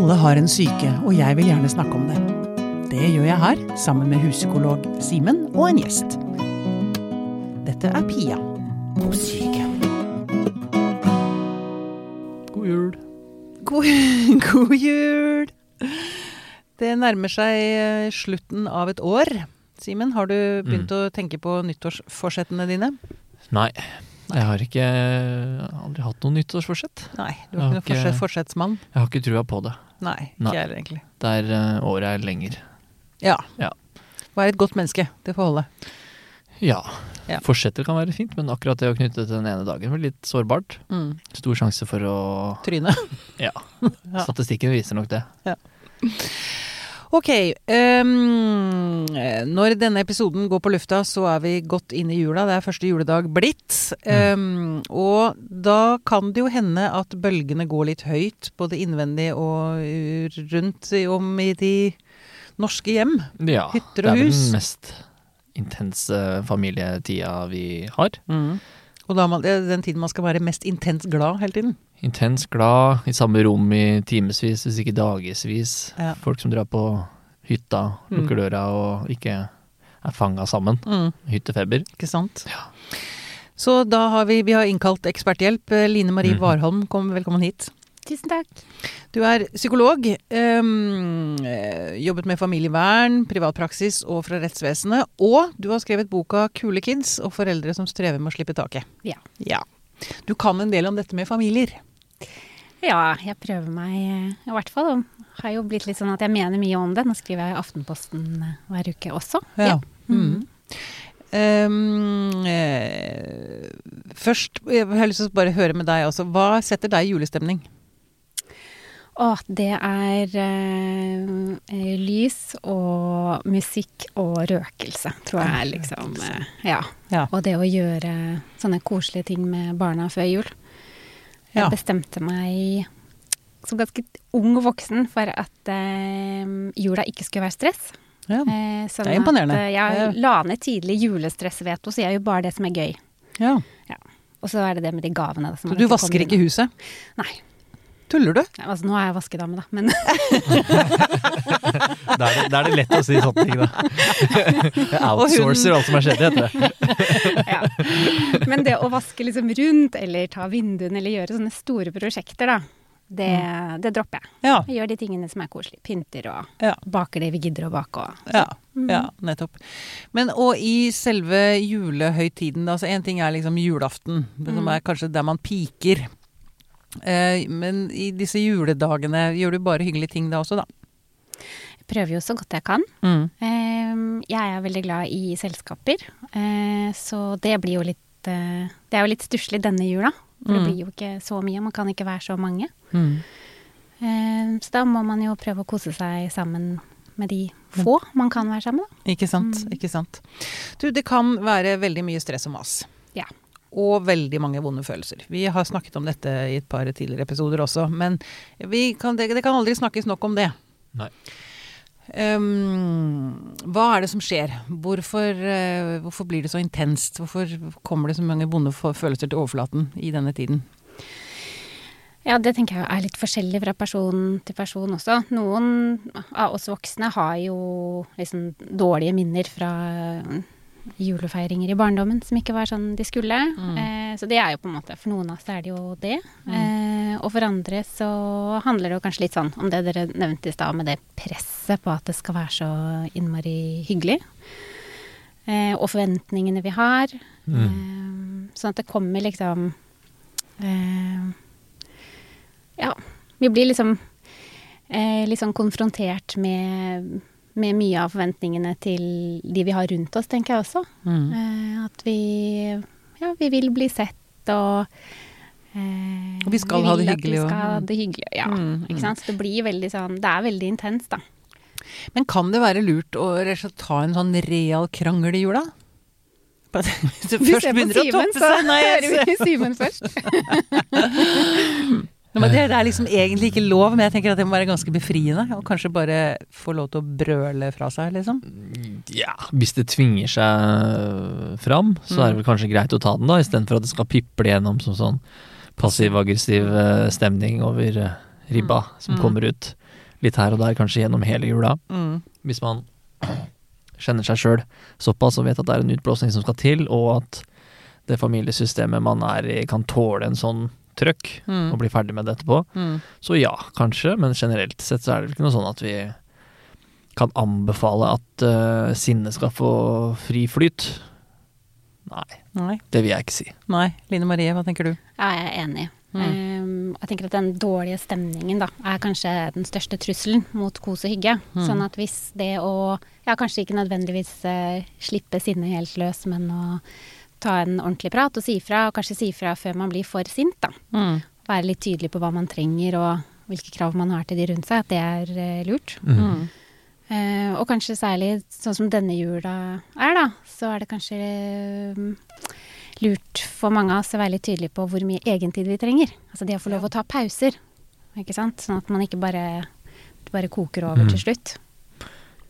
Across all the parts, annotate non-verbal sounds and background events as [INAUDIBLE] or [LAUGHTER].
Alle har en syke, og jeg vil gjerne snakke om det. Det gjør jeg her, sammen med huspsykolog Simen og en gjest. Dette er Pia på syke. God jul. God, [LAUGHS] god jul! Det nærmer seg eh, slutten av et år. Simen, har du begynt å tenke på nyttårsforsettene dine? Nei, jeg har ikke aldri hatt noe nyttårsforsett. Nei, du er ikke noen forsettsmann? Jeg har ikke trua på det. Nei, ikke Nei. heller, egentlig. Der uh, året er lenger. Ja. Ja. Vær et godt menneske. Det får holde. Ja. Ja. Forsetter kan være fint, men akkurat det å knytte til den ene dagen blir litt sårbart. Mm. Stor sjanse for å Tryne. [LAUGHS] Ja. [LAUGHS] Ja. Statistikken viser nok det. Ok. Um, når denne episoden går på lufta, så er vi godt inn i jula. Det er første juledag blitt. Um, og da kan det jo hende at bølgene går litt høyt, både innvendig og rundt om i de norske hjem. Ja, Hytter det og er vel er den mest intense familietida vi har. Og da man, det er den tiden man skal være mest intens glad hele tiden. Intens glad, i samme rom i timevis, hvis ikke dagevis. Ja. Folk som drar på hytta, lukker Mm. døra og ikke er fanga sammen. Hyttefeber. Ikke sant? Ja. Så da har vi, vi har innkalt eksperthjelp. Eh, Line Marie mm. Warholm, kom, velkommen hit. Tusen takk. Du er psykolog. eh, jobbet med familievern, privatpraksis og fra rettsvesenet. Og du har skrevet boka 'Kule kids' og foreldre som strever med å slippe taket. Ja. ja. Du kan en del om dette med familier. Ja, jeg prøver meg eh, i hvert fall. Det Har jo blitt litt sånn at jeg mener mye om det. Nå skriver jeg Aftenposten eh, hver uke også. Mm. Um, eh, først, jeg har lyst til å bare høre med deg også. Hva setter deg i julestemning? Og det er eh, eh, lys og musikk og røkelse, tror jeg er liksom eh, ja. Ja. Og det å gjøre sånne koselige ting med barna før jul. Jeg Ja. bestemte meg som ganske ung voksen for at eh, jula ikke skulle være stress. Ja. Sånn Det er imponerende. At, jeg la ned tidlig julestressveto, så jeg gjør bare det som er gøy. ja. Og så er det det med de gavene. Da, du vasker ikke huset? Nei. Tuller du? Nei, Altså, nå er jeg vaskedame, da, men [LAUGHS] Da er, det, da er det lett å si sånne ting, da. [LAUGHS] Jeg outsourcer alt som har skjedd, heter det. [LAUGHS] ja. Men det å vaske liksom rundt, eller ta vinduene, eller gjøre sånne store prosjekter, da, det, det dropper jeg. Ja. Jeg gjør de tingene som er koselige. Pynter og Ja. baker det vi gidder å bake og Ja, ja, nettopp. Men og i selve julehøytiden, altså en ting er liksom julaften, det som Mm. er kanskje der man piker. Eh, men i disse juledagene, gjør du bare hyggelige ting da også, da? Jeg prøver jo så godt jeg kan. Mm. Jeg er veldig glad i selskaper, eh, så det blir jo litt eh, Det er jo litt stusslig denne jula. For det Mm. blir jo ikke så mye, man kan ikke være så mange. Mm. Eh, Så da må man jo prøve å kose seg sammen med de få man kan være sammen med. Ikke sant, Mm. ikke sant. Du, det kan være veldig mye stress og mas. Ja. Og veldig mange vonde følelser. Vi har snakket om dette i et par tidligere episoder også, men vi kan, det, det kan aldri snakkes nok om det. Nei. Um, hva er det som skjer? Hvorfor, uh, hvorfor blir det så intenst? Hvorfor kommer det så mange vonde følelser til overflaten i denne tiden? Ja, det tenker jeg er litt forskjellig fra person til person også. Noen av oss voksne har jo liksom dårlige minner fra julefeiringer i barndommen som ikke var sånn de skulle. Eh, så det er jo på en måte For noen av oss er det jo det. Eh, og for andre så handler det jo kanskje litt sånn om det dere nevnte i stad, med det presset på at det skal være så innmari hyggelig. Eh, og forventningene vi har. Eh, sånn at det kommer liksom eh, Ja, vi blir liksom eh, litt sånn konfrontert med, med mye av forventningene til de vi har rundt oss, tenker jeg også. Eh, at vi ja, vi vil bli sett og eh, Og vi skal ha det hyggelig Vi og- skal ha det hyggelig, ja. Mm, mm. Ikke sant? Så det blir veldig sånn Det er veldig intenst, da. Men kan det være lurt å ta en sånn real krangel i jula? [LAUGHS] Hvis du først begynner å toppe seg Nei, jeg hører vi Simen først. [LAUGHS] Men det, det er liksom egentlig ikke lov, men jeg tenker at det må være ganske befriende. Og kanskje bare få lov til å brøle fra seg, liksom. Ja, hvis det tvinger seg fram, så er det vel kanskje greit å ta den, da, istedenfor at det skal piple gjennom som sånn passiv-aggressiv eh, stemning over eh, ribba som Mm. kommer ut. litt her og der, kanskje gjennom hele jula. Mm. Hvis man kjenner seg sjøl såpass og vet at det er en utblåsning som skal til, og at det familiesystemet man er i, kan tåle en sånn trøkk Mm. og bli ferdig med det etterpå. Mm. Så ja, kanskje, men generelt sett så er det vel ikke noe sånn at vi kan anbefale at uh, sinnet skal få fri flyt. Nei, Nei. det vil jeg ikke si. Nei. Line Marie, hva tenker du? Ja, jeg er enig. Mm. Um, jeg tenker at den dårlige stemningen da, er kanskje den største trusselen mot kos og hygge. Mm. Sånn at hvis det å Ja, kanskje ikke nødvendigvis uh, slippe sinnet helt løs, men å ta en ordentlig prat og si fra, og kanskje si fra før man blir for sint, da. Mm. Være litt tydelig på hva man trenger og hvilke krav man har til de rundt seg, at det er eh, lurt. Mm. Eh, og kanskje særlig sånn som denne jula er, da, så er det kanskje eh, lurt for mange av oss å være litt tydelig på hvor mye egentid vi trenger. Altså det å få lov å ta pauser, ikke sant. Sånn at man ikke bare, bare koker over Mm. til slutt.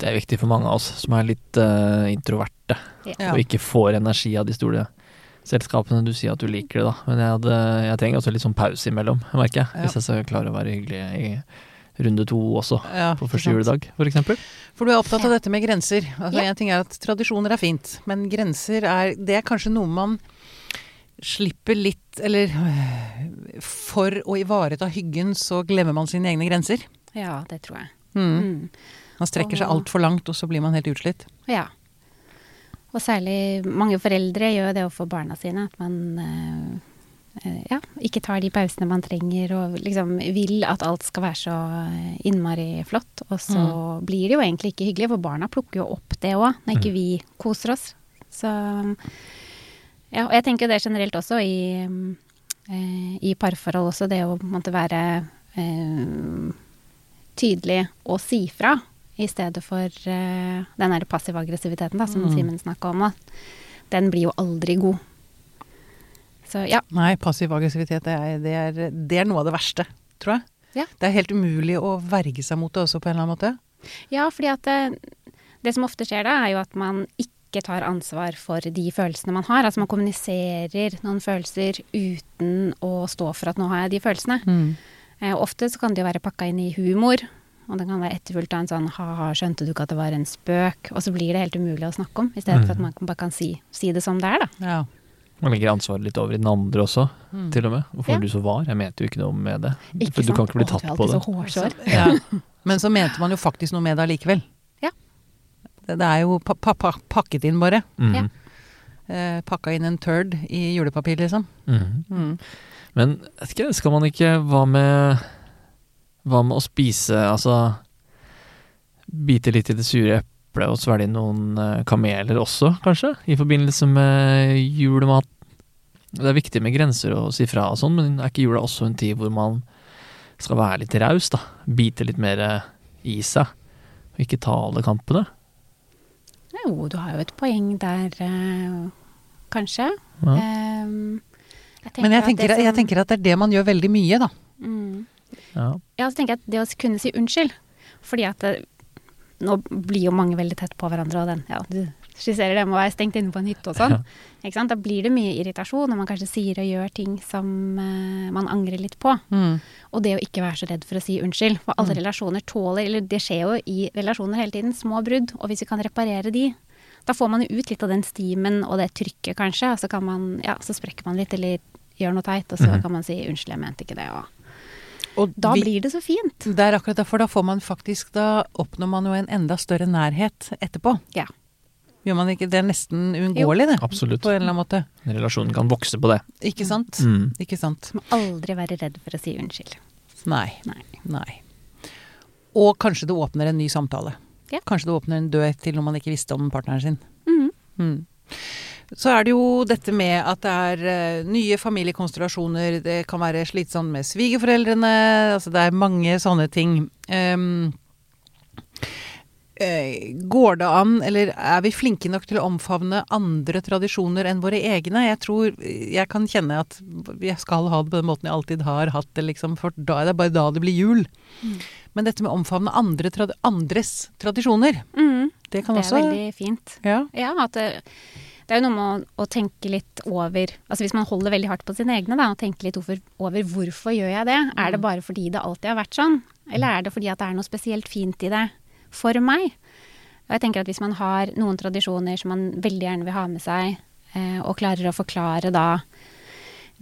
Det er viktig for mange av oss som er litt eh, introverte, Ja. og ikke får energi av de store selskapene. Du sier at du liker det, da, men jeg, hadde, jeg trenger også litt sånn pause imellom, merker jeg. Ja. Hvis jeg skal klare å være hyggelig i runde to også, Ja, på første sant. juledag, for eksempel. For du er opptatt av dette med grenser. Altså, Ja. En ting er at tradisjoner er fint, men grenser er Det er kanskje noe man slipper litt Eller for å ivareta hyggen, så glemmer man sine egne grenser. Ja, det tror jeg. Mm. Mm. Man strekker seg altfor langt, og så blir man helt utslitt. Ja. Og særlig mange foreldre gjør det overfor barna sine, at man eh, eh, ja, ikke tar de pausene man trenger, og liksom vil at alt skal være så eh, innmari flott. Og så blir det jo egentlig ikke hyggelig, for barna plukker jo opp det òg, når ikke vi koser oss. Så ja, og jeg tenker jo det generelt også i, i parforhold også, det å måtte være eh, tydelig og si fra. I stedet for uh, den der passive aggressiviteten da, som Mm. Simen snakka om. At den blir jo aldri god. Så ja. Nei, passiv aggressivitet det er, det, er, det er noe av det verste, tror jeg. Ja. Det er helt umulig å verge seg mot det også, på en eller annen måte. ja, fordi at det, det som ofte skjer da, er jo at man ikke tar ansvar for de følelsene man har. Altså man kommuniserer noen følelser uten å stå for at nå har jeg de følelsene. Eh, ofte så kan det jo være pakka inn i humor. Og det kan være etterfulgt av en sånn ha-ha, skjønte du ikke at det var en spøk? Og så blir det helt umulig å snakke om, i stedet for at man bare kan si, si det som det er, da. Ja. Man legger ansvaret litt over i den andre også, Mm. til og med. Hvorfor Ja. du så var? Jeg mente jo ikke noe med det. Ikke for du kan ikke bli tatt på det. så. Ja. Men så mente man jo faktisk noe med det allikevel. Ja. Det, det er jo pa pa pa pakket inn, bare. Mm. Ja. Eh, pakka inn en turd i julepapir, liksom. Mhm. Mm. Men vet ikke, skal man ikke Hva med Hva med å spise Altså Bite litt i det sure eplet og svelge noen eh, kameler også, kanskje? I forbindelse med julemat. Det er viktig med grenser og si fra og sånn, men er ikke jula også en tid hvor man skal være litt raus, da? Bite litt mer eh, i seg, og ikke ta alle kampene? Jo, du har jo et poeng der, eh, kanskje. Ja. Um, jeg Men jeg at tenker, det som- jeg tenker at det er det man gjør veldig mye, da. mm. Ja. Ja, så tenker jeg at det å kunne si unnskyld Fordi at det, nå blir jo mange veldig tett på hverandre, og den, ja, du skisserer det med å være stengt inne på en hytte og sånn. Ja. Da blir det mye irritasjon når man kanskje sier og gjør ting som uh, man angrer litt på. Mm. Og det å ikke være så redd for å si unnskyld. For alle Mm. relasjoner tåler, eller det skjer jo i relasjoner hele tiden, små brudd. Og hvis vi kan reparere de, da får man jo ut litt av den stimen og det trykket kanskje. Og så kan man, ja, så sprekker man litt eller gjør noe teit, og så mm. kan man si unnskyld, jeg mente ikke det. Og Og da vi- blir det så fint. Det er akkurat derfor, da får man faktisk Da oppnår man jo en enda større nærhet etterpå. Ja. Gjør man ikke? Det er nesten uunngåelig, det. Absolutt. På en eller annen måte. Relasjonen kan vokse på det. Ikke sant? Mm. Ikke sant? Må aldri være redd for å si unnskyld. Nei. Nei. Nei. Og kanskje det åpner en ny samtale. Ja. Kanskje det åpner en dør til noe man ikke visste om partneren sin. Mhm. Mm. Så er det jo dette med at det er eh, nye familiekonstellasjoner. Det kan være slitsomt med svigerforeldrene. Altså det er mange sånne ting. Um, eh, går det an, eller er vi flinke nok til å omfavne andre tradisjoner enn våre egne? Jeg tror jeg kan kjenne at jeg skal ha det på den måten jeg alltid har hatt det, liksom, for da er det bare da det blir jul. Mm. Men dette med å omfavne andre andres tradisjoner, mm. det kan Det er veldig fint. ja. Ja, at det, er jo noe med å, å tenke litt over Altså hvis man holder veldig hardt på sine egne, da, og tenke litt over, over hvorfor gjør jeg det? Er det bare fordi det alltid har vært sånn? Eller er det fordi at det er noe spesielt fint i det for meg? Og jeg tenker at hvis man har noen tradisjoner som man veldig gjerne vil ha med seg, eh, og klarer å forklare da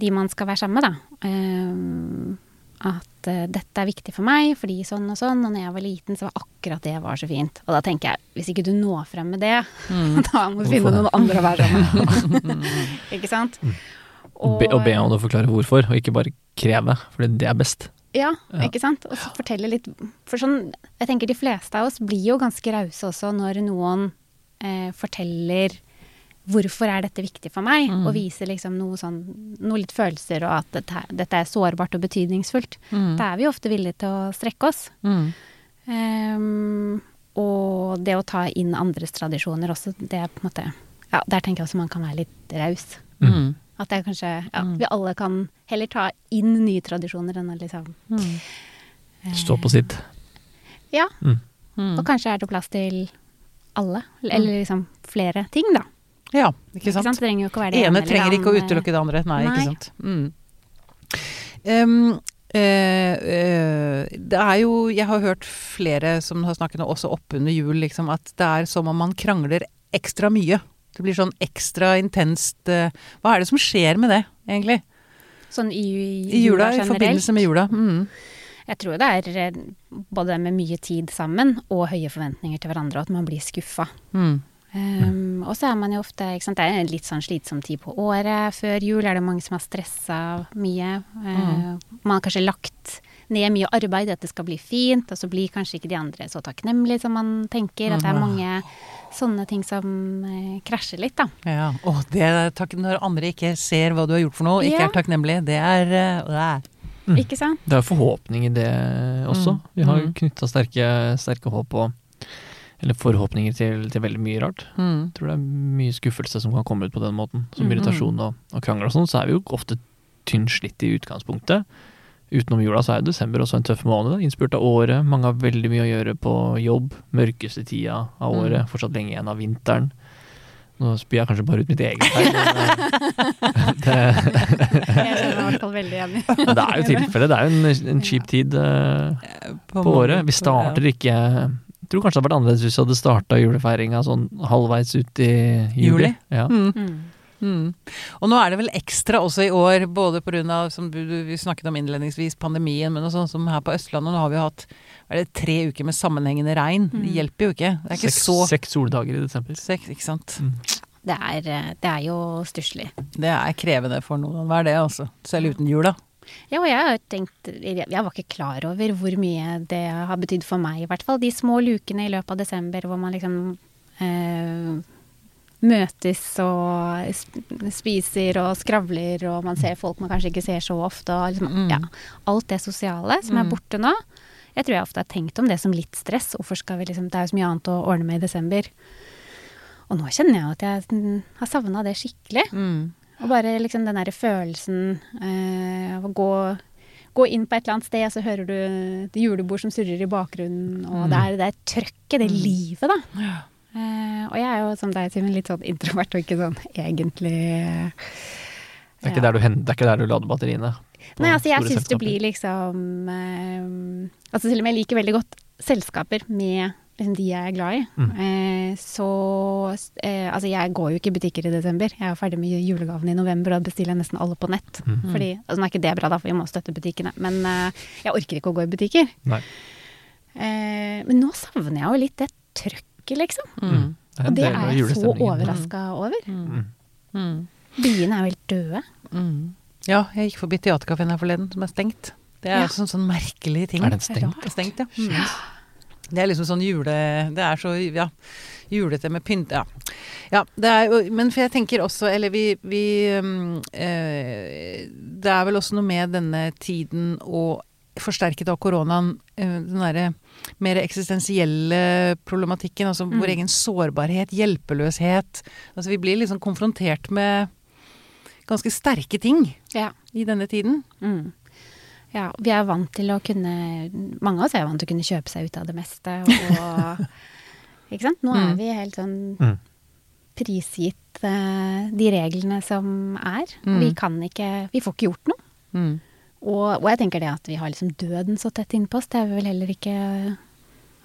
de man skal være sammen med, da. Eh, at uh, dette er viktig for meg fordi sånn og sånn, og når jeg var liten, så var akkurat det var så fint. Og da tenker jeg, hvis ikke du når frem med det, mm. [LAUGHS] da må du finne noen andre å være sammen med. [LAUGHS] ikke sant? Mm. Og, be, og be om å forklare hvorfor, og ikke bare kreve, for det er best. Ja, ja, ikke sant. Og så fortelle litt For sånn, jeg tenker de fleste av oss blir jo ganske rause også når noen eh, forteller hvorfor er dette viktig for meg? Mm. Og vise liksom noe sånn, noe litt følelser, og at dette, dette er sårbart og betydningsfullt. Mm. Da er vi ofte villige til å strekke oss. Mm. Um, og det å ta inn andres tradisjoner også, det er på en måte Ja, der tenker jeg også man kan være litt raus. Mm. At det er kanskje Ja, mm. vi alle kan heller ta inn nye tradisjoner enn å liksom mm. Stå på sitt. Ja. Og kanskje er det plass til alle, eller liksom flere ting, da. Ja, ikke sant. Ikke sant? Det trenger jo ikke å være det ene. ene trenger ikke å utelukke det andre. Nei, Nei. ikke sant. Mm. Um, uh, uh, det er jo Jeg har hørt flere som har snakket også oppunder jul, liksom, at det er som om man krangler ekstra mye. Det blir sånn ekstra intenst uh, Hva er det som skjer med det, egentlig? Sånn i, i jula, generelt? I forbindelse med jula. Mm. Jeg tror det er både med mye tid sammen og høye forventninger til hverandre, at man blir skuffa. Mm. Um, og så er man jo ofte ikke sant, Det er en litt sånn slitsom tid på året. Før jul er det mange som har stressa mye. Uh, Man har kanskje lagt ned mye arbeid i at det skal bli fint, og så blir kanskje ikke de andre så takknemlige som man tenker. At det er mange sånne ting som uh, krasjer litt, da. Ja, og det er takk når andre ikke ser hva du har gjort for noe, ikke ja. er takknemlig, det er uh, mm. Ikke sant? Det er forhåpning i det også. Mm. Vi har mm. knytta sterke, sterke håp og eller forhåpninger til, til veldig mye rart. Mm. Jeg tror det er mye skuffelse som kan komme ut på den måten. Som mm. irritasjon og, og krangel og sånn, så er vi jo ofte tynnslitt i utgangspunktet. Utenom jula så er jo desember også en tøff måned. Innspurt av året. Mange har veldig mye å gjøre på jobb. Mørkeste tida av mm. året. Mm. Fortsatt lenge igjen av vinteren. Nå spyr jeg kanskje bare ut mitt eget her. [LAUGHS] det, jeg kjenner meg i [LAUGHS] hvert fall veldig enig. det. er jo tilfellet. Det er jo en, en kjip tid uh, på, på året. Vi starter ikke jeg tror kanskje det hadde vært annerledes hvis vi hadde starta julefeiringa sånn halvveis ut i juli. juli. Ja. Mm. Mm. Mm. Og nå er det vel ekstra også i år, både pga. som du, vi snakket om innledningsvis, pandemien, men også sånn som her på Østlandet. Nå har vi hatt er det tre uker med sammenhengende regn. Det mm. hjelper jo ikke. Det er ikke seks, så Seks soldager i desember. Seks, ikke sant. Mm. Det er, eh, det er jo stusslig. Det er krevende for noen. Hva er det, altså? Selv uten jula. Ja, og jeg har tenkt Jeg var ikke klar over hvor mye det har betydd for meg, i hvert fall. De små lukene i løpet av desember hvor man liksom eh, møtes og spiser og skravler, og man ser folk man kanskje ikke ser så ofte. Og liksom, mm. ja, alt det sosiale som er mm. borte nå. Jeg tror jeg ofte har tenkt om det som litt stress. Hvorfor skal vi liksom, Det er jo så mye annet å ordne med i desember. Og nå kjenner jeg at jeg har savna det skikkelig. Mm. Og bare liksom den derre følelsen eh, av å gå, gå, inn på et eller annet sted, så hører du et julebord som surrer i bakgrunnen, og mm. det er det trøkket, det mm. livet, da. Ja. Eh, og jeg er jo som deg, Simen, litt sånn introvert og ikke sånn egentlig ja. det, er ikke der du, det er ikke der du lader batteriene? Nei, altså jeg syns det blir liksom eh, Altså selv om jeg liker veldig godt selskaper med liksom de jeg er glad i. Mm. Eh, så eh, Altså, jeg går jo ikke i butikker i desember. Jeg er ferdig med julegavene i november, og da bestiller jeg nesten alle på nett. Mm. Fordi, altså Nå er ikke det bra, da, for vi må støtte butikkene. Men eh, jeg orker ikke å gå i butikker. Eh, men nå savner jeg jo litt det trøkket, liksom. Mm. Og det er jeg så overraska over. Mm. Mm. Byene er jo helt døde. Ja, jeg gikk forbi teaterkafeen her forleden, som er stengt. Det er ja. altså en sånn merkelig ting. Er den stengt? Det er stengt, ja. Det er liksom sånn jule... Det er så ja, julete med pynt... Ja. ja det er, men for jeg tenker også Eller vi, vi eh, Det er vel også noe med denne tiden og forsterket av koronaen, eh, den derre mer eksistensielle problematikken, altså mm. vår egen sårbarhet, hjelpeløshet. Altså vi blir liksom konfrontert med ganske sterke ting ja. i denne tiden. Mm. Ja, vi er vant til å kunne Mange av oss er vant til å kunne kjøpe seg ut av det meste. Og, [LAUGHS] ikke sant? Nå er mm. vi helt sånn mm. prisgitt eh, de reglene som er. Mm. Vi kan ikke Vi får ikke gjort noe. Mm. Og, og jeg tenker det at vi har liksom døden så tett innpå oss, det er vi vel heller ikke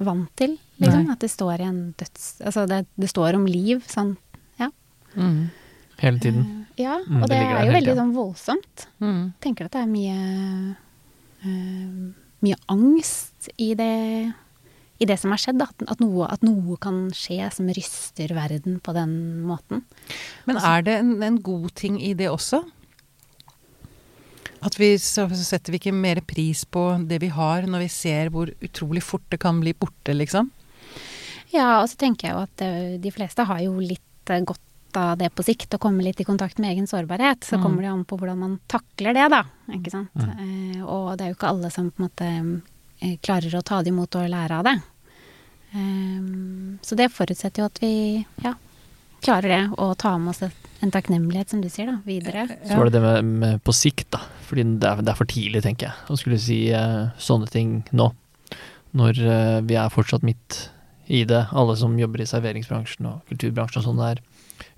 vant til. Liksom. At det står i en døds... Altså det, det står om liv sånn, ja. Mm. Hele tiden. Uh, Ja, Mm, og det det er jo veldig sånn voldsomt. Mm. tenker at det er mye mye angst i det, i det som har skjedd. At, at, noe, at noe kan skje som ryster verden på den måten. Men Altså- er det en, en god ting i det også? At vi så så setter vi ikke mer pris på det vi har, når vi ser hvor utrolig fort det kan bli borte, liksom? Ja, og så tenker jeg jo at eh, de fleste har jo litt eh, godt av det på sikt, å komme litt i kontakt med egen sårbarhet. Så Mm. kommer det jo an på hvordan man takler det, da. Ikke sant. Eh, og det er jo ikke alle som på en måte eh, klarer å ta det imot og lære av det. Eh, så det forutsetter jo at vi ja, klarer det, og tar med oss en takknemlighet, som du sier, da, videre. Så var det det med, med på sikt, da. Fordi det er, det er for tidlig, tenker jeg, å skulle si sånne ting nå. Når vi er fortsatt midt i det. Alle som jobber i serveringsbransjen og kulturbransjen og sånn, er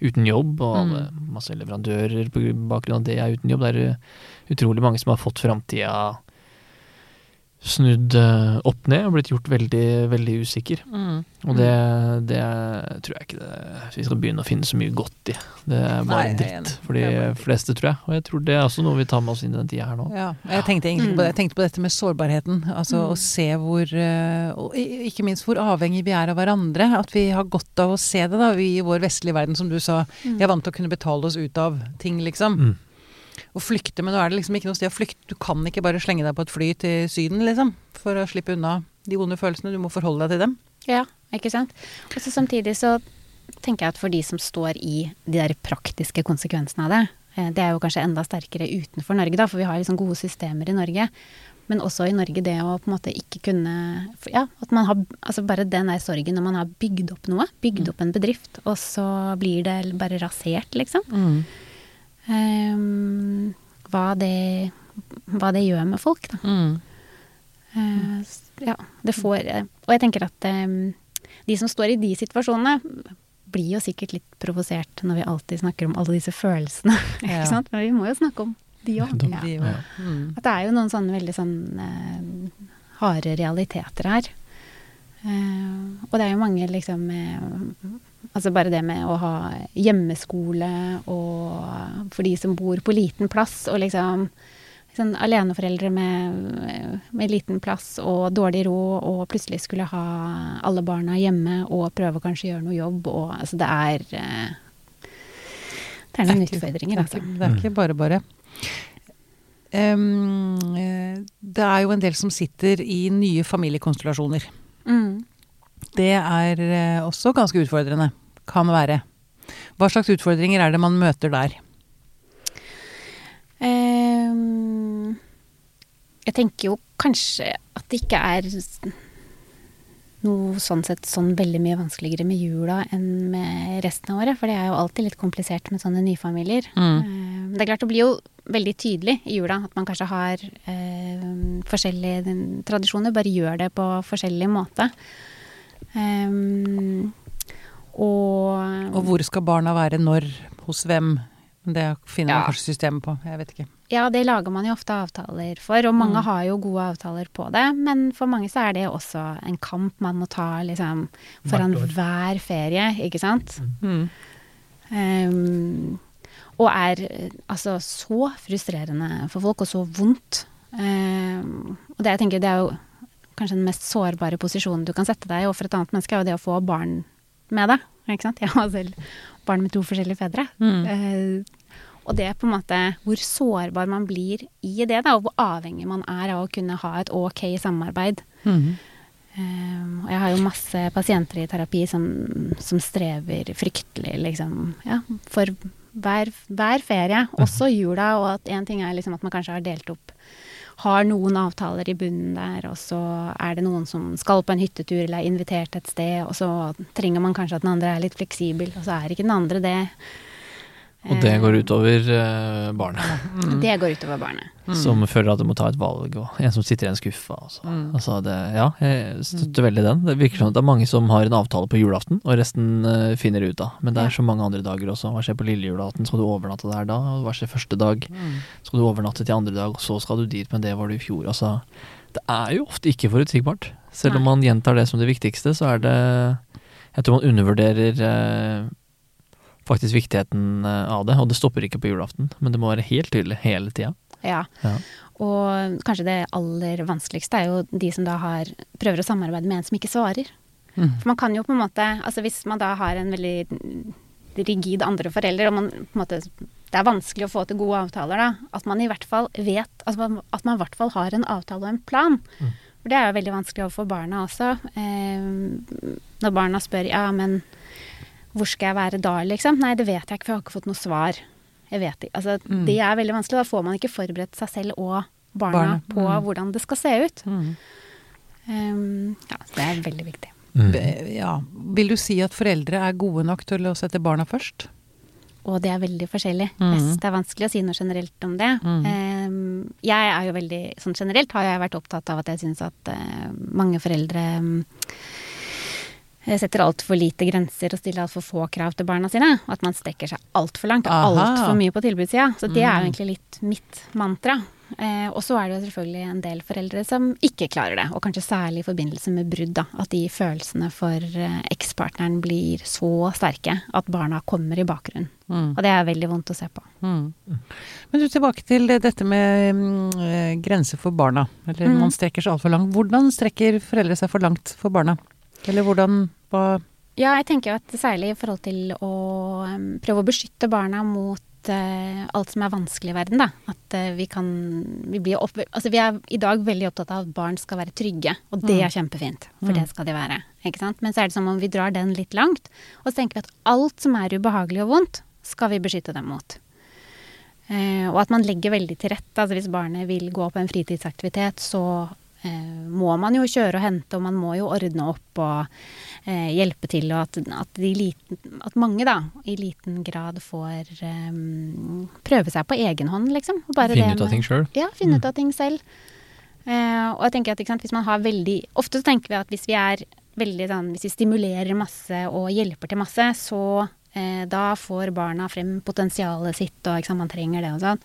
uten jobb. Og alle, masse leverandører på bakgrunn av det er uten jobb. Det er eh, utrolig mange som har fått framtida snudd eh, opp ned og blitt gjort veldig, veldig usikker. Og det, det tror jeg ikke det, vi skal begynne å finne så mye godt i. Det er bare Nei, dritt for de fleste, tror jeg. Og jeg tror det er også noe vi tar med oss inn i den tida her nå. Ja, jeg tenkte egentlig ikke på det. Jeg tenkte på dette med sårbarheten. Altså Mm. å se hvor eh, Og ikke minst hvor avhengig vi er av hverandre. At vi har godt av å se det, da. Vi i vår vestlige verden, som du sa. Mm. Vi er vant til å kunne betale oss ut av ting, liksom. Mm. Og flykte, men nå er det liksom ikke noe sted å flykte. Du kan ikke bare slenge deg på et fly til Syden, liksom. For å slippe unna de vonde følelsene. Du må forholde deg til dem. Ja, ikke sant. Og så samtidig så tenker jeg at for de som står i de der praktiske konsekvensene av det, eh, det er jo kanskje enda sterkere utenfor Norge, da, for vi har liksom gode systemer i Norge. Men også i Norge det å på en måte ikke kunne Ja, at man har Altså bare den der sorgen når man har bygd opp noe, bygd opp en bedrift, og så blir det bare rasert, liksom. Ehm, hva det Hva det gjør med folk, da. Eh, ja, det får Og jeg tenker at eh, de som står i de situasjonene, blir jo sikkert litt provosert når vi alltid snakker om alle disse følelsene. [LAUGHS] Ja. ikke sant? Men vi må jo snakke om de òg. Ja. Ja. mm. At det er jo noen sånne veldig sånn eh, harde realiteter her. Eh, og det er jo mange liksom eh, Altså bare det med å ha hjemmeskole og for de som bor på liten plass, og liksom sånn aleneforeldre med, med liten plass og dårlig råd, og plutselig skulle ha alle barna hjemme og prøve å kanskje gjøre noe jobb, og altså det er eh, Det er noen utfordringer, det er altså. ikke- Det er ikke bare bare. Eh, det er jo en del som sitter i nye familiekonstellasjoner. Mm. Det er eh, også ganske utfordrende. Kan være. Hva slags utfordringer er det man møter der? Ehm, jeg tenker jo kanskje at det ikke er noe sånn sett sånn veldig mye vanskeligere med jula enn med resten av året, for det er jo alltid litt komplisert med sånne nyfamilier. Mm. Ehm, det er klart det blir jo veldig tydelig i jula at man kanskje har eh, forskjellige tradisjoner, bare gjør det på forskjellig måte. Ehm, og Og hvor skal barna være når? Hos hvem? Det finner man kanskje systemet på. Jeg vet ikke. Ja, det lager man jo ofte avtaler for, og mange Mm. har jo gode avtaler på det. Men for mange så er det også en kamp man må ta liksom foran hver ferie, ikke sant. Mm. Um, og er altså så frustrerende for folk, og så vondt. Um, og det jeg tenker, det er jo kanskje den mest sårbare posisjonen du kan sette deg i overfor et annet menneske, er jo det å få barn med det. Ikke sant? Jeg har selv barn med to forskjellige fedre. Mm. Eh, og det er på en måte hvor sårbar man blir i det, da, og hvor avhengig man er av å kunne ha et ok samarbeid. Mm. Um, og jeg har jo masse pasienter i terapi som, som strever fryktelig, liksom, ja, for hver, hver ferie, [LAUGHS] også jula, og at én ting er liksom at man kanskje har delt opp har noen avtaler i bunnen der, og så er det noen som skal på en hyttetur eller er invitert et sted, og så trenger man kanskje at den andre er litt fleksibel, og så er ikke den andre det. Og det går utover uh, barnet, [LAUGHS] Mm. Det går utover barnet. som føler at du må ta et valg, og en som sitter i en. Altså. Mm. Altså det, ja, jeg støtter veldig den. Det virker som at det er mange som har en avtale på julaften, og resten uh, finner ut av. Men det Ja. er så mange andre dager også. Hva skjer på lille julaften? Skal du overnatte der da? Hva skjer første dag? Mm. Skal du overnatte til andre dag, og så skal du dit, men det var du i fjor. Altså, det er jo ofte ikke forutsigbart. Selv om man gjentar det som det viktigste, så er det Jeg tror man undervurderer eh, faktisk viktigheten eh, av det. Og det stopper ikke på julaften, men det må være helt tydelig hele tida. Ja. Ja. Og kanskje det aller vanskeligste er jo de som da har, prøver å samarbeide med en som ikke svarer. Mm. For man kan jo på en måte Altså hvis man da har en veldig rigid andre forelder, og man på en måte Det er vanskelig å få til gode avtaler, da. At man i hvert fall vet altså At man i hvert fall har en avtale og en plan. Mm. For det er jo veldig vanskelig overfor barna også. Eh, når barna spør ja, men hvor skal jeg være da, liksom? Nei, det vet jeg ikke, for jeg har ikke fått noe svar. Jeg vet ikke. Altså, Mm. det er veldig vanskelig. Da får man ikke forberedt seg selv og barna Barnet. på Mm. hvordan det skal se ut. Mm. Um, ja, det er veldig viktig. Be- Ja. Vil du si at foreldre er gode nok til å sette barna først? Og det er veldig forskjellig. Mm. Yes, det er vanskelig å si noe generelt om det. Mm. Um, jeg er jo veldig Sånn generelt har jeg vært opptatt av at jeg syns at eh, mange foreldre um, setter altfor lite grenser og stiller altfor få krav til barna sine. Og at man strekker seg altfor langt. og Altfor mye på tilbudssida. Så det er Mm. jo egentlig litt mitt mantra. Eh, og så er det jo selvfølgelig en del foreldre som ikke klarer det. Og kanskje særlig i forbindelse med brudd. da, At de følelsene for eh, ekspartneren blir så sterke at barna kommer i bakgrunnen. Mm. Og det er veldig vondt å se på. Mm. Men du, tilbake til dette med mm, eh, grenser for barna. Eller Mm. man strekker seg altfor langt. Hvordan strekker foreldre seg for langt for barna? Eller hvordan hva, Ja, jeg tenker at særlig i forhold til å prøve å beskytte barna mot eh, alt som er vanskelig i verden, da. At eh, vi kan vi, blir opp, altså vi er i dag veldig opptatt av at barn skal være trygge, og det er kjempefint. For Mm. det skal de være. Ikke sant? Men så er det som om vi drar den litt langt, og så tenker vi at alt som er ubehagelig og vondt, skal vi beskytte dem mot. Eh, og at man legger veldig til rette. Altså hvis barnet vil gå på en fritidsaktivitet, så må man jo kjøre og hente, og man må jo ordne opp og eh, hjelpe til. Og at, at, de liten, at mange da i liten grad får eh, prøve seg på egen hånd, liksom. Og bare Finne ut av ting sjøl. ja, finne ut av ting selv. Eh, og jeg tenker at sant, hvis man har veldig Ofte så tenker vi at hvis vi er veldig sånn Hvis vi stimulerer masse og hjelper til masse, så eh, da får barna frem potensialet sitt, og sant, man trenger det og sånn.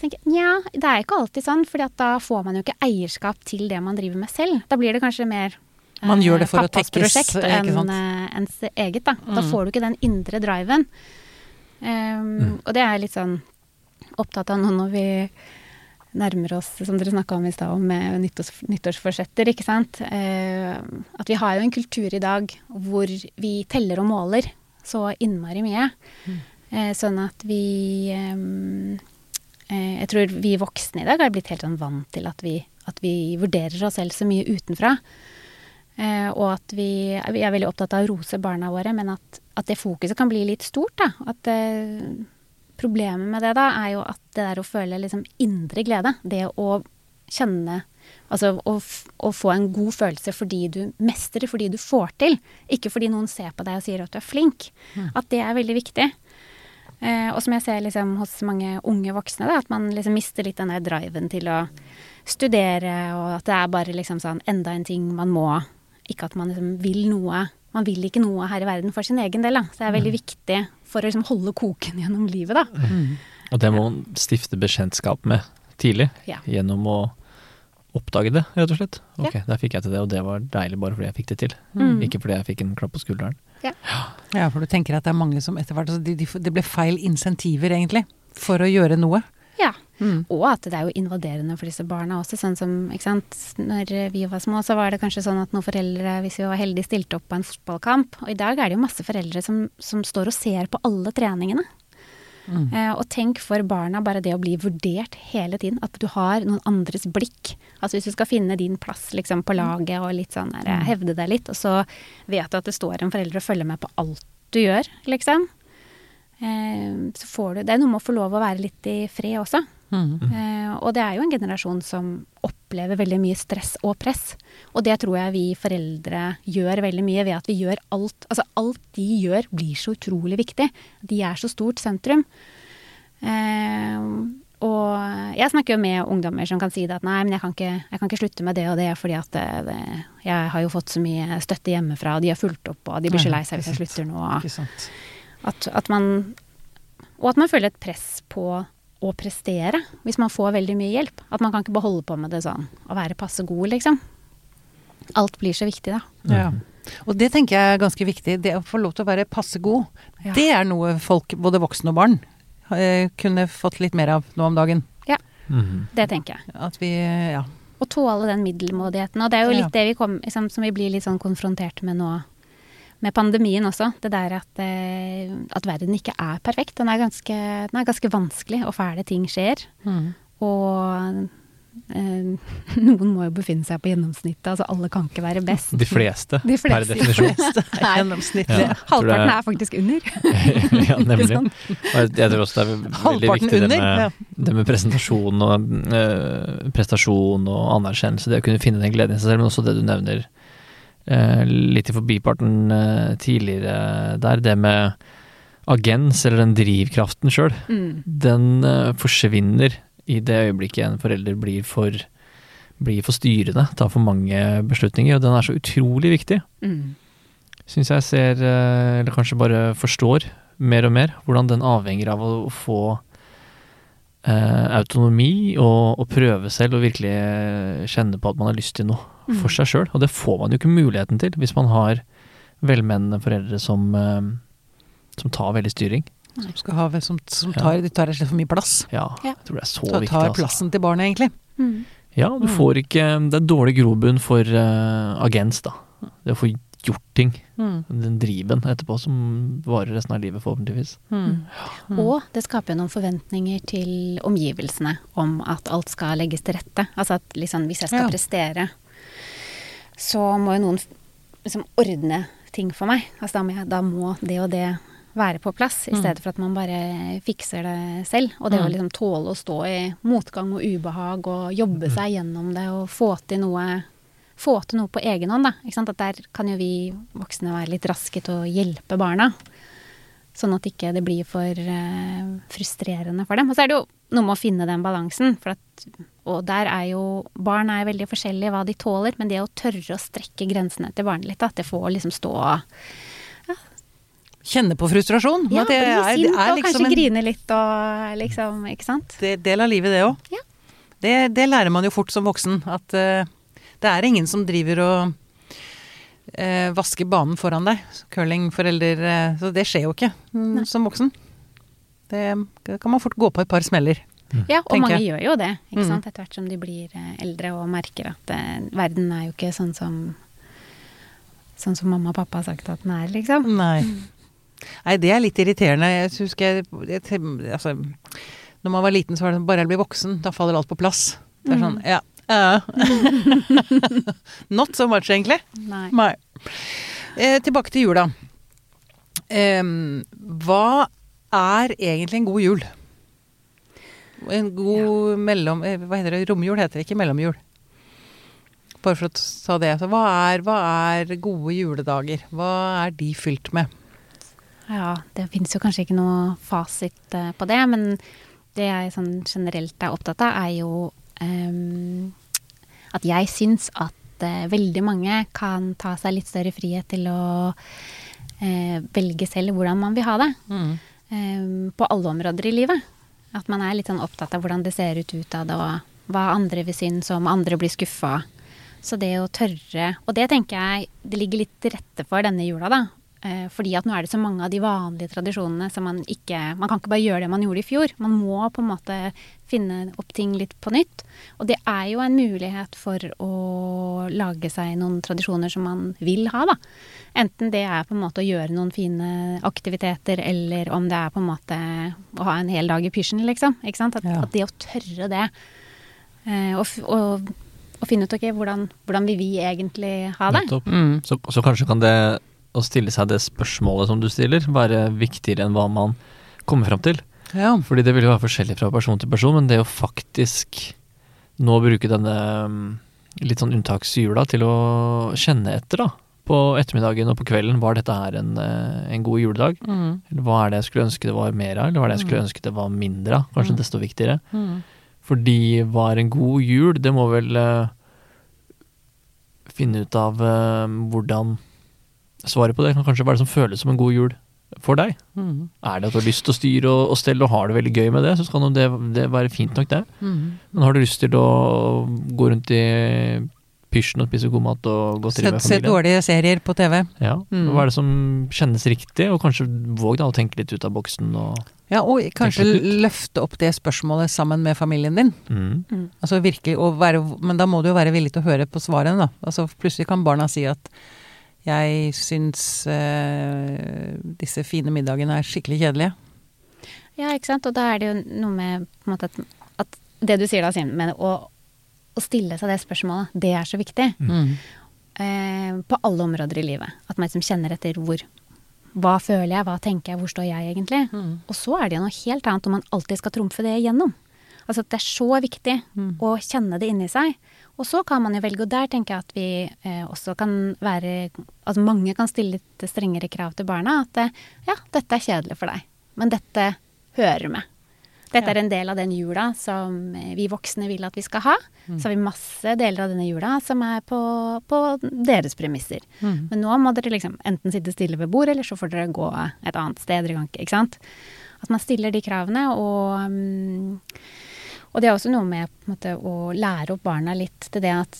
Tenker Nja, det er ikke alltid sånn, for da får man jo ikke eierskap til det man driver med selv. Da blir det kanskje mer eh, Man gjør det for å tekkes, prosjekt enn eh, ens eget, da. Da Mm. får du ikke den indre driven. Um, Og det er jeg litt sånn opptatt av nå når vi nærmer oss, som dere snakka om i stad, med nyttårs, nyttårsforsetter, ikke sant. Uh, at vi har jo en kultur i dag hvor vi teller og måler så innmari mye. Eh, sånn at vi eh, eh, Jeg tror vi voksne i dag har blitt helt sånn vant til at vi, at vi vurderer oss selv så mye utenfra. Eh, og at vi, vi er veldig opptatt av å rose barna våre, men at, at det fokuset kan bli litt stort. Da. At eh, problemet med det da er jo at det der å føle liksom indre glede, det å kjenne Altså å, å få en god følelse fordi du mestrer, fordi du får til, ikke fordi noen ser på deg og sier at du er flink, at det er veldig viktig. Eh, og som jeg ser liksom hos mange unge voksne, da, at man liksom mister litt den der driven til å studere, og at det er bare liksom sånn enda en ting man må. Ikke at man liksom vil noe. Man vil ikke noe her i verden for sin egen del. Da. Så det er veldig viktig for å liksom holde koken [LAUGHS] gjennom livet, da. Mm. Og det må man stifte bekjentskap med tidlig, Ja. gjennom å oppdage det, rett og slett. Ja. Der fikk jeg til det, og det var deilig bare fordi jeg fikk det til. Mm. Ikke fordi jeg fikk en klapp på skulderen. Ja, for du tenker at det er mange som etter hvert altså de, de, Det ble feil insentiver, egentlig, for å gjøre noe. Ja. Mm. Og at det er jo invaderende for disse barna også. Sånn som, ikke sant, når vi var små, så var det kanskje sånn at noen foreldre, hvis vi var heldige, stilte opp på en fotballkamp. Og i dag er det jo masse foreldre som, som står og ser på alle treningene. Mm. Eh, og tenk for barna bare det å bli vurdert hele tiden. At du har noen andres blikk. Altså hvis du skal finne din plass liksom, på laget og litt sånn der, Mm. hevde deg litt, og så vet du at det står en forelder og følger med på alt du gjør, liksom. Eh, så får du Det er noe med å få lov å være litt i fred også. Mm. Eh, og det er jo en generasjon som opp, opplever veldig mye stress og press. Og det tror jeg vi foreldre gjør veldig mye ved at vi gjør alt Altså alt de gjør blir så utrolig viktig. De er så stort sentrum. Eh, og jeg snakker jo med ungdommer som kan si det at nei, men jeg kan ikke, jeg kan ikke slutte med det og det fordi at det, det, jeg har jo fått så mye støtte hjemmefra, og de har fulgt opp, og de blir så lei seg hvis jeg slutter nå. At, at man Og at man føler et press på å prestere hvis man får veldig mye hjelp. At man kan ikke bare holde på med det sånn å være passe god, liksom. Alt blir så viktig, da. Ja. Og det tenker jeg er ganske viktig. Det å få lov til å være passe god, Ja. det er noe folk, både voksne og barn, eh, kunne fått litt mer av nå om dagen. Mhm. Det tenker jeg. At vi, ja. Å tåle den middelmådigheten. Og det er jo Ja. litt det vi kom, liksom, som vi blir litt sånn konfrontert med nå. Med pandemien også. Det der at, eh, at verden ikke er perfekt. Den er, ganske, den er ganske vanskelig, og fæle ting skjer. Mm. Og eh, [LAUGHS] noen må jo befinne seg på gjennomsnittet. Altså alle kan ikke være best. De fleste, De per fleste. definisjon. Nei, Gjennomsnittlig. Ja. Halvparten er faktisk under. [LAUGHS] ja, nemlig. Og jeg, tror også det er veldig viktig det med, ja. det med presentasjon og eh, prestasjon og anerkjennelse. Det å kunne finne den gleden i seg selv, men også det du nevner litt i forbiparten eh, tidligere der, det med agens, eller den drivkraften sjøl, Mm. den eh, forsvinner i det øyeblikket en forelder blir for, blir for styrende, tar for mange beslutninger, og den er så utrolig viktig Mm. syns jeg ser, eh, eller kanskje bare forstår mer og mer, hvordan den avhenger av å, få eh, autonomi og, og prøve selv og virkelig eh, kjenne på at man har lyst til noe. For seg sjøl. Og det får man jo ikke muligheten til hvis man har velmenende foreldre som, eh, som tar veldig styring. Som, skal ha, som, som tar, de tar rett og slett for mye plass. Ja, jeg tror det er så Tar, viktig. tar Altså. plassen til barnet, egentlig. Mm. Ja, du Mm. får ikke Det er dårlig grobunn for uh, agens, da. Det å få gjort ting. Mm. Den driven etterpå som varer resten av livet, forhåpentligvis. Mm. Mm. Og det skaper jo noen forventninger til omgivelsene om at alt skal legges til rette. Altså at liksom, hvis jeg skal Ja. prestere, så må jo noen liksom ordne ting for meg. Altså da må, jeg, da må det og det være på plass, i Mm. stedet for at man bare fikser det selv. Og det å Mm. liksom tåle å stå i motgang og ubehag og jobbe seg gjennom det og få til noe få til noe på egen hånd, da. Ikke sant? At der kan jo vi voksne være litt raske til å hjelpe barna. Sånn at ikke det blir for eh, frustrerende for dem. Og så er det jo noe med å finne den balansen. For at, og der er jo Barn er veldig forskjellige hva de tåler, men det å tørre å strekke grensene til barnet litt, at det får liksom stå Kjenne på frustrasjon. Ja, bli sint og liksom kanskje en grine litt og liksom Ikke sant? det del av livet, det òg. Ja. Det, det lærer man jo fort som voksen. At uh, det er ingen som driver og uh, vasker banen foran deg. Curlingforelder uh, Så det skjer jo ikke mm, som voksen. Det kan man fort gå på et par smeller. Ja, og mange jeg. gjør jo det, ikke Mm. sant. Etter hvert som de blir eh, eldre og merker at eh, verden er jo ikke sånn som Sånn som mamma og pappa har sagt at den er, liksom. Nei. Nei, det er litt irriterende. Jeg husker jeg, jeg, altså, Når man var liten, så var det sånn bare jeg blir voksen, da faller alt på plass. Det er sånn, Mm. ja. ja. [LAUGHS] Not so much, egentlig. Nei. Nei. Eh, tilbake til jula. Em, hva er egentlig en god jul? En god mellom... eh, Hva heter det? Romjul heter det, ikke mellomjul. Bare for å ta det. Så hva er, hva er gode juledager? Hva er de fylt med? Ja, det finnes jo kanskje ikke noe fasit eh, på det, men det jeg sånn generelt er opptatt av, er jo um, at jeg syns at uh, veldig mange kan ta seg litt større frihet til å uh, velge selv hvordan man vil ha det. Ehm, på alle områder i livet. At man er litt sånn opptatt av hvordan det ser ut utad, og hva andre vil synes, om andre blir skuffa. Så det å tørre Og det tenker jeg det ligger litt til rette for denne jula, da. Eh, fordi at nå er det så mange av de vanlige tradisjonene som man ikke Man kan ikke bare gjøre det man gjorde i fjor. Man må på en måte finne opp ting litt på nytt. Og det er jo en mulighet for å lage seg noen tradisjoner som man vil ha, da. Enten det er på en måte å gjøre noen fine aktiviteter, eller om det er på en måte å ha en hel dag i pysjen, liksom. Ikke sant? At, Ja. at det å tørre det, eh, og, og, og finne ut ok, hvordan, hvordan vil vi egentlig ha det? Mm. Så, så kanskje kan det å stille seg det spørsmålet som du stiller, være viktigere enn hva man kommer fram til. Ja. Fordi det vil jo være forskjellig fra person til person, men det å faktisk nå bruke denne mm, litt sånn unntakshjula til å kjenne etter, da. På ettermiddagen og på kvelden, var dette her en, eh, en god juledag? Mm. Eller hva er det jeg skulle ønske det var mer av, eller hva er det jeg skulle Mm. ønske det var mindre av? Kanskje Mm. desto viktigere. Mm. Fordi hva er en god jul? Det må vel uh, finne ut av uh, hvordan Svaret på det kan kanskje være det som føles som en god jul for deg. Mm. Er det at du har lyst til å styre og, og stelle og har det veldig gøy med det, så skal det, det være fint nok, det. Mm. Men har du lyst til å gå rundt i pysjen og spise god mat og godteri Sett, med familien Se dårlige serier på TV. Ja, Mm. Hva er det som kjennes riktig? Og kanskje våg da å tenke litt ut av boksen og Ja, og kanskje løfte opp det spørsmålet sammen med familien din. mm. Altså virkelig å være Men da må du jo være villig til å høre på svarene, da. Altså plutselig kan barna si at jeg syns eh, disse fine middagene er skikkelig kjedelige. Ja, ikke sant. Og da er det jo noe med på en måte, at, at det du sier da, Simen, med å, å stille seg det spørsmålet, det er så viktig. Mm. Eh, på alle områder i livet. At man liksom kjenner etter hvor Hva føler jeg, hva tenker jeg, hvor står jeg egentlig? Mm. Og så er det jo noe helt annet om man alltid skal trumfe det igjennom. Altså at det er så viktig Mm. å kjenne det inni seg. Og så kan man jo velge, og der tenker jeg at vi eh, også kan være At mange kan stille litt strengere krav til barna. At eh, ja, dette er kjedelig for deg, men dette hører med. Dette Ja. er en del av den jula som eh, vi voksne vil at vi skal ha. Så har vi masse deler av denne jula som er på, på deres premisser. Mm. Men nå må dere liksom enten sitte stille ved bordet, eller så får dere gå et annet sted. Dere kan ikke, ikke sant? At man stiller de kravene, og, mm, og det er også noe med på en måte, å lære opp barna litt til det at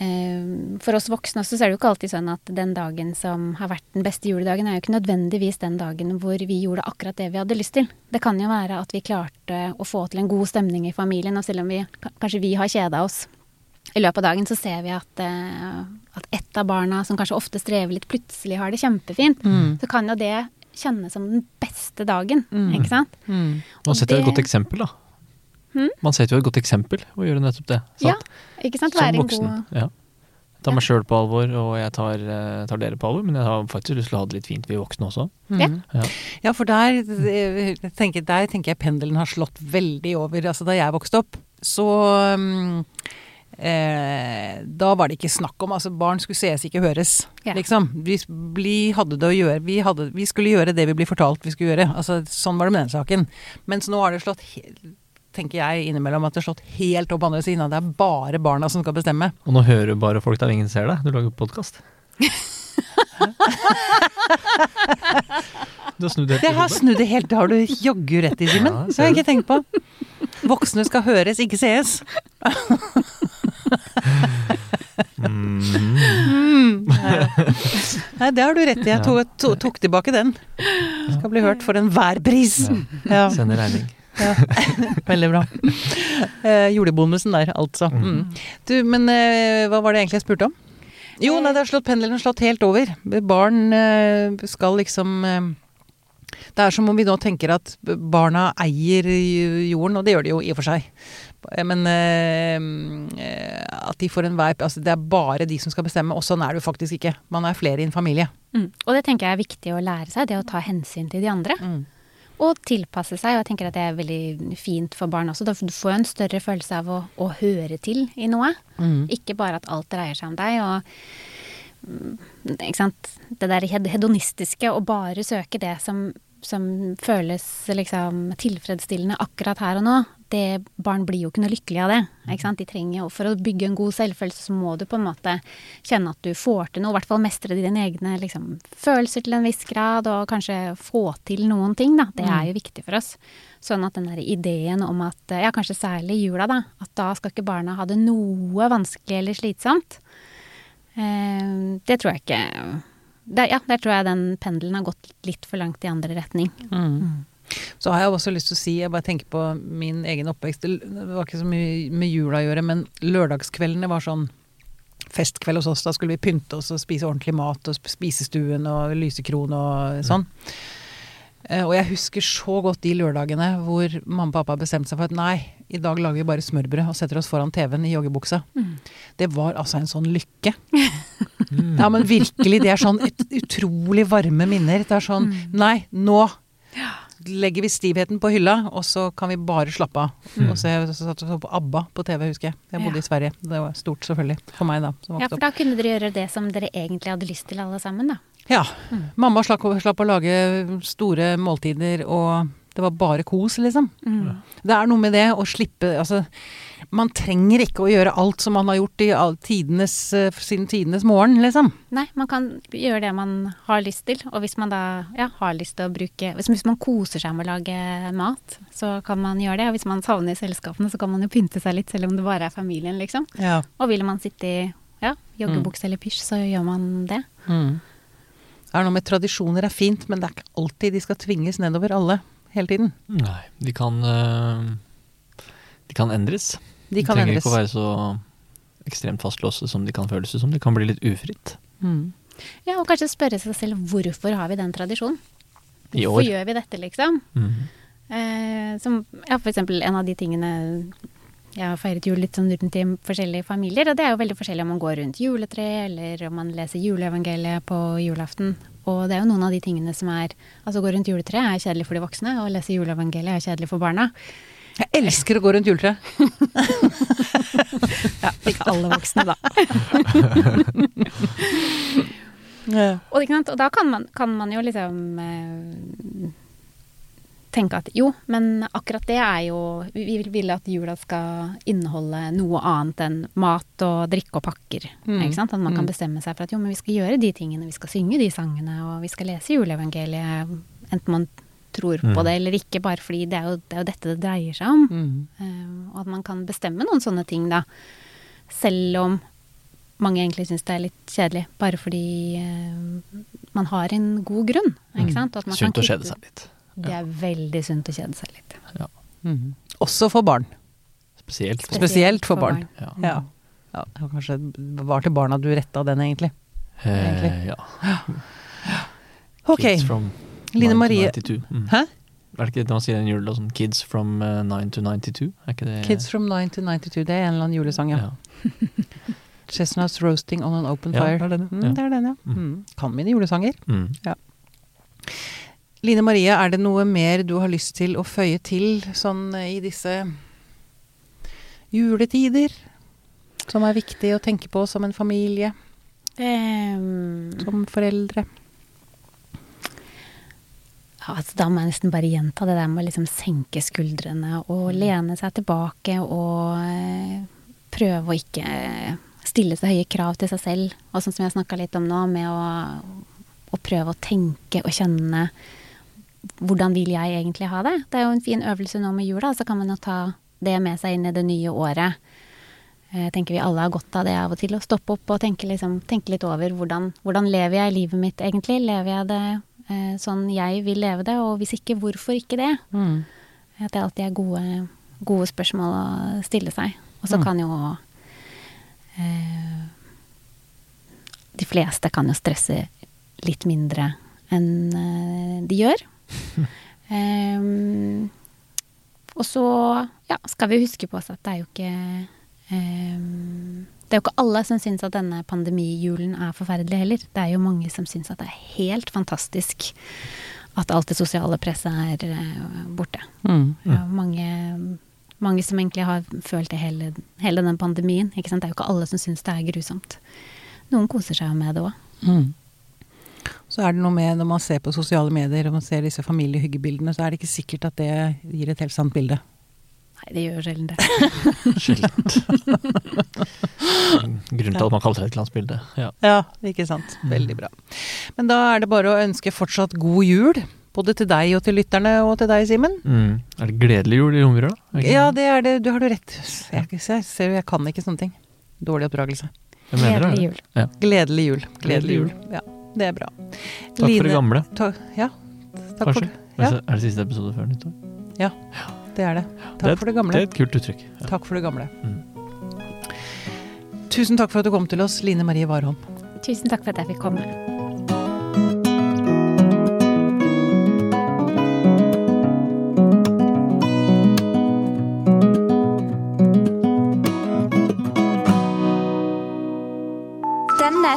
eh, for oss voksne også så er det jo ikke alltid sånn at den dagen som har vært den beste juledagen, er jo ikke nødvendigvis den dagen hvor vi gjorde akkurat det vi hadde lyst til. Det kan jo være at vi klarte å få til en god stemning i familien, og selv om vi kanskje vi har kjeda oss i løpet av dagen, så ser vi at, eh, at ett av barna som kanskje ofte strever litt, plutselig har det kjempefint. Mm. Så kan jo det kjennes som den beste dagen, Mm. ikke sant? Mm. Man Og setter et godt eksempel, da. Hm? Man setter jo et godt eksempel og gjør nettopp det. Ja, ikke sant? Som Være en god Ja. Jeg tar meg sjøl på alvor, og jeg tar, eh, tar dere på alvor, men jeg har faktisk lyst til å ha det litt fint, vi voksne også. Mm. Ja. Ja. Ja, for der, eh, tenker, der tenker jeg pendelen har slått veldig over. Altså da jeg vokste opp, så um, eh, Da var det ikke snakk om Altså barn skulle sees, ikke høres. Ja. Liksom. Vi, vi hadde det å gjøre vi, hadde, vi skulle gjøre det vi ble fortalt vi skulle gjøre. Altså Sånn var det med den saken. Mens nå har det slått he tenker jeg innimellom at det har slått helt opp andre siden. At det er bare barna som skal bestemme. Og nå hører bare folk der ingen ser deg, du lager podkast. [LAUGHS] du har snudd helt Jeg har snudd det helt, det har du jaggu rett i, Simen. Ja, det har jeg ikke tenkt på. Voksne skal høres, ikke sees. Mm. [LAUGHS] Nei, det har du rett i. Jeg tok, tok tilbake den. Skal bli hørt for enhver pris. Ja, Sender regning. Ja. [LAUGHS] Veldig bra. Eh, julebonusen der, altså. Mm. Du, men eh, hva var det egentlig jeg spurte om? Jo, nei, det har slått pendelen har slått helt over. Barn eh, skal liksom eh, Det er som om vi nå tenker at barna eier jorden, og det gjør de jo i og for seg. Men eh, at de får enhver Altså det er bare de som skal bestemme, og sånn er det jo faktisk ikke. Man er flere i en familie. Mm. Og det tenker jeg er viktig å lære seg, det å ta hensyn til de andre. Mm. Og tilpasse seg, og jeg tenker at det er veldig fint for barn også. Da får du får en større følelse av å, å høre til i noe. Mm. Ikke bare at alt dreier seg om deg. og mm, ikke sant? Det der hedonistiske, å bare søke det som, som føles liksom tilfredsstillende akkurat her og nå, det, barn blir jo ikke noe lykkelige av det. Ikke sant? De trenger, og For å bygge en god selvfølelse så må du på en måte kjenne at du får til noe, i hvert fall mestre dine egne liksom, følelser til en viss grad, og kanskje få til noen ting. da. Det er jo viktig for oss. Sånn at den der ideen om at, ja kanskje særlig i jula, da, at da skal ikke barna ha det noe vanskelig eller slitsomt. Eh, det tror jeg ikke det, Ja, der tror jeg den pendelen har gått litt for langt i andre retning. Mm. Så har jeg også lyst til å si, jeg bare tenker på min egen oppvekst, det var ikke så mye med jula å gjøre, men lørdagskveldene var sånn festkveld hos oss. Da skulle vi pynte oss og spise ordentlig mat, og spisestuen og lysekron og sånn. Mm. Og jeg husker så godt de lørdagene hvor mamma og pappa bestemte seg for at nei, i dag lager vi bare smørbrød og setter oss foran TV-en i joggebuksa. Det var altså en sånn lykke. [LAUGHS] Ja, men virkelig. Det er sånn et, utrolig varme minner. Det er sånn Nei, nå legger vi stivheten på hylla, og så kan vi bare slappe av. Mm. Og så satt vi og så på ABBA på TV, husker jeg. Jeg bodde Ja. i Sverige. Det var stort, selvfølgelig. For meg, da. Som Ja, for da kunne dere gjøre det som dere egentlig hadde lyst til alle sammen, da. Ja. Mm. Mamma slapp, slapp å lage store måltider, og det var bare kos, liksom. Det er noe med det å slippe Altså, man trenger ikke å gjøre alt som man har gjort i all tidenes, eh, siden tidenes morgen, liksom. Nei, man kan gjøre det man har lyst til. Og hvis man da ja, har lyst til å bruke hvis, hvis man koser seg med å lage mat, så kan man gjøre det. Og hvis man savner selskapene, så kan man jo pynte seg litt, selv om det bare er familien, liksom. Ja. Og vil man sitte i ja, joggebukse eller pysj, så gjør man det. Mm. Det er noe med tradisjoner er fint, men det er ikke alltid de skal tvinges nedover alle hele tiden. Nei, de kan eh, De kan endres. De kan trenger endres. ikke å være så ekstremt fastlåste som de kan føles som. Det kan bli litt ufritt. Mm. Ja, og kanskje spørre seg selv hvorfor har vi den tradisjonen? Hvorfor gjør vi dette, liksom? Mm. Eh, som ja, for eksempel en av de tingene Jeg har feiret jul litt sånn rundt i forskjellige familier, og det er jo veldig forskjellig om man går rundt juletreet, eller om man leser juleevangeliet på julaften. Og det er jo noen av de tingene som er Altså gå rundt juletreet er kjedelig for de voksne, og lese juleevangeliet er kjedelig for barna. Jeg elsker å gå rundt juletreet. [LAUGHS] Ja, ikke alle voksne, da. [LAUGHS] Ja. Og, og da kan man, kan man jo liksom eh, tenke at jo, men akkurat det er jo Vi vil- at jula skal inneholde noe annet enn mat og drikke og pakker. Mm. Ikke sant? At man kan Mm. bestemme seg for at jo, men vi skal gjøre de tingene. Vi skal synge de sangene, og vi skal lese juleevangeliet. Enten man tror på Mm. det eller ikke, bare fordi det er jo, det er jo dette det dreier seg om. Mm. Uh, og at man kan bestemme noen sånne ting, da. Selv om mange egentlig syns det er litt kjedelig, bare fordi uh, man har en god grunn. Ikke Mm. sant? Og at man Sunt kan å kjede seg litt. Det er veldig sunt å kjede seg litt. Mm. Også for barn. Spesielt. Spesielt for barn. Ja. Ja. ja. var Kanskje det var til barna du retta den, egentlig. Eh, ja. [GASPS] Ok. Kids from Line 9 to Marie 92. Mm. Hæ? Er det ikke det man sier i en julelåt? Sånn Kids from eh, 9 to 92? Er ikke det Kids from 9 to 92. Det er en eller annen julesang, ja. ja. [LAUGHS] Chestnuts roasting on an open Ja, fire. det er den, Mm, ja. det er den, ja. Mm. Mm. Kan mine julesanger. Mm. Line Marie, er det noe mer du har lyst til å føye til sånn eh, i disse juletider? Som er viktig å tenke på som en familie, Um, som foreldre? ja, altså, da må jeg nesten bare gjenta det der med å liksom senke skuldrene og lene seg tilbake og eh, prøve å ikke eh, stille så høye krav til seg selv. Og sånn som jeg snakka litt om nå, med å, å prøve å tenke og kjenne hvordan vil jeg egentlig ha det? Det er jo en fin øvelse nå med jula, så kan man jo ta det med seg inn i det nye året. Jeg tenker vi alle har godt av det av og til, å stoppe opp og tenke, liksom, tenke litt over hvordan, hvordan lever jeg livet mitt egentlig? Lever jeg det eh, sånn jeg vil leve det, og hvis ikke, hvorfor ikke det? Mm. At det alltid er gode, gode spørsmål å stille seg. Og så Mm. kan jo eh, De fleste kan jo stresse litt mindre enn eh, de gjør. [LAUGHS] Em, og så ja, skal vi huske på oss at det er jo ikke um, Det er jo ikke alle som syns at denne pandemijulen er forferdelig heller. Det er jo mange som syns at det er helt fantastisk at alt det sosiale presset er eh, borte. Mm. Ja, mange, mange som egentlig har følt det hele, hele den pandemien. Det er jo ikke alle som syns det er grusomt. Noen koser seg jo med det òg. Mm. Så er det noe med når man ser på sosiale medier og man ser disse familiehyggebildene, så er det ikke sikkert at det gir et helt sant bilde. Nei, det gjør sjelden det. [LAUGHS] Sjeldent. [LAUGHS] Grunnen til at man kaller det et glansbilde. Ja. Ja, ikke sant. Veldig bra. Men da er det bare å ønske fortsatt god jul. Både til deg og til lytterne og til deg, Simen. Mm. Er det gledelig jul i romjula? Ja, det? er det. Du har du rett. Jeg, jeg ser jo, jeg kan ikke sånne ting. Dårlig oppdragelse. Jeg. Gledelig jul. Ja. Gledelig jul. Gledelig jul. Ja, det er bra. Takk for det gamle, Ta, ja, takk for kanskje. det. Ja. Er det siste episode før nyttår? Det er det. Det Takk er- for det gamle. Det er et kult uttrykk. Ja. Takk for det gamle. Mm. Tusen takk for at du kom til oss, Line Marie Warholm. Tusen takk for at jeg fikk komme.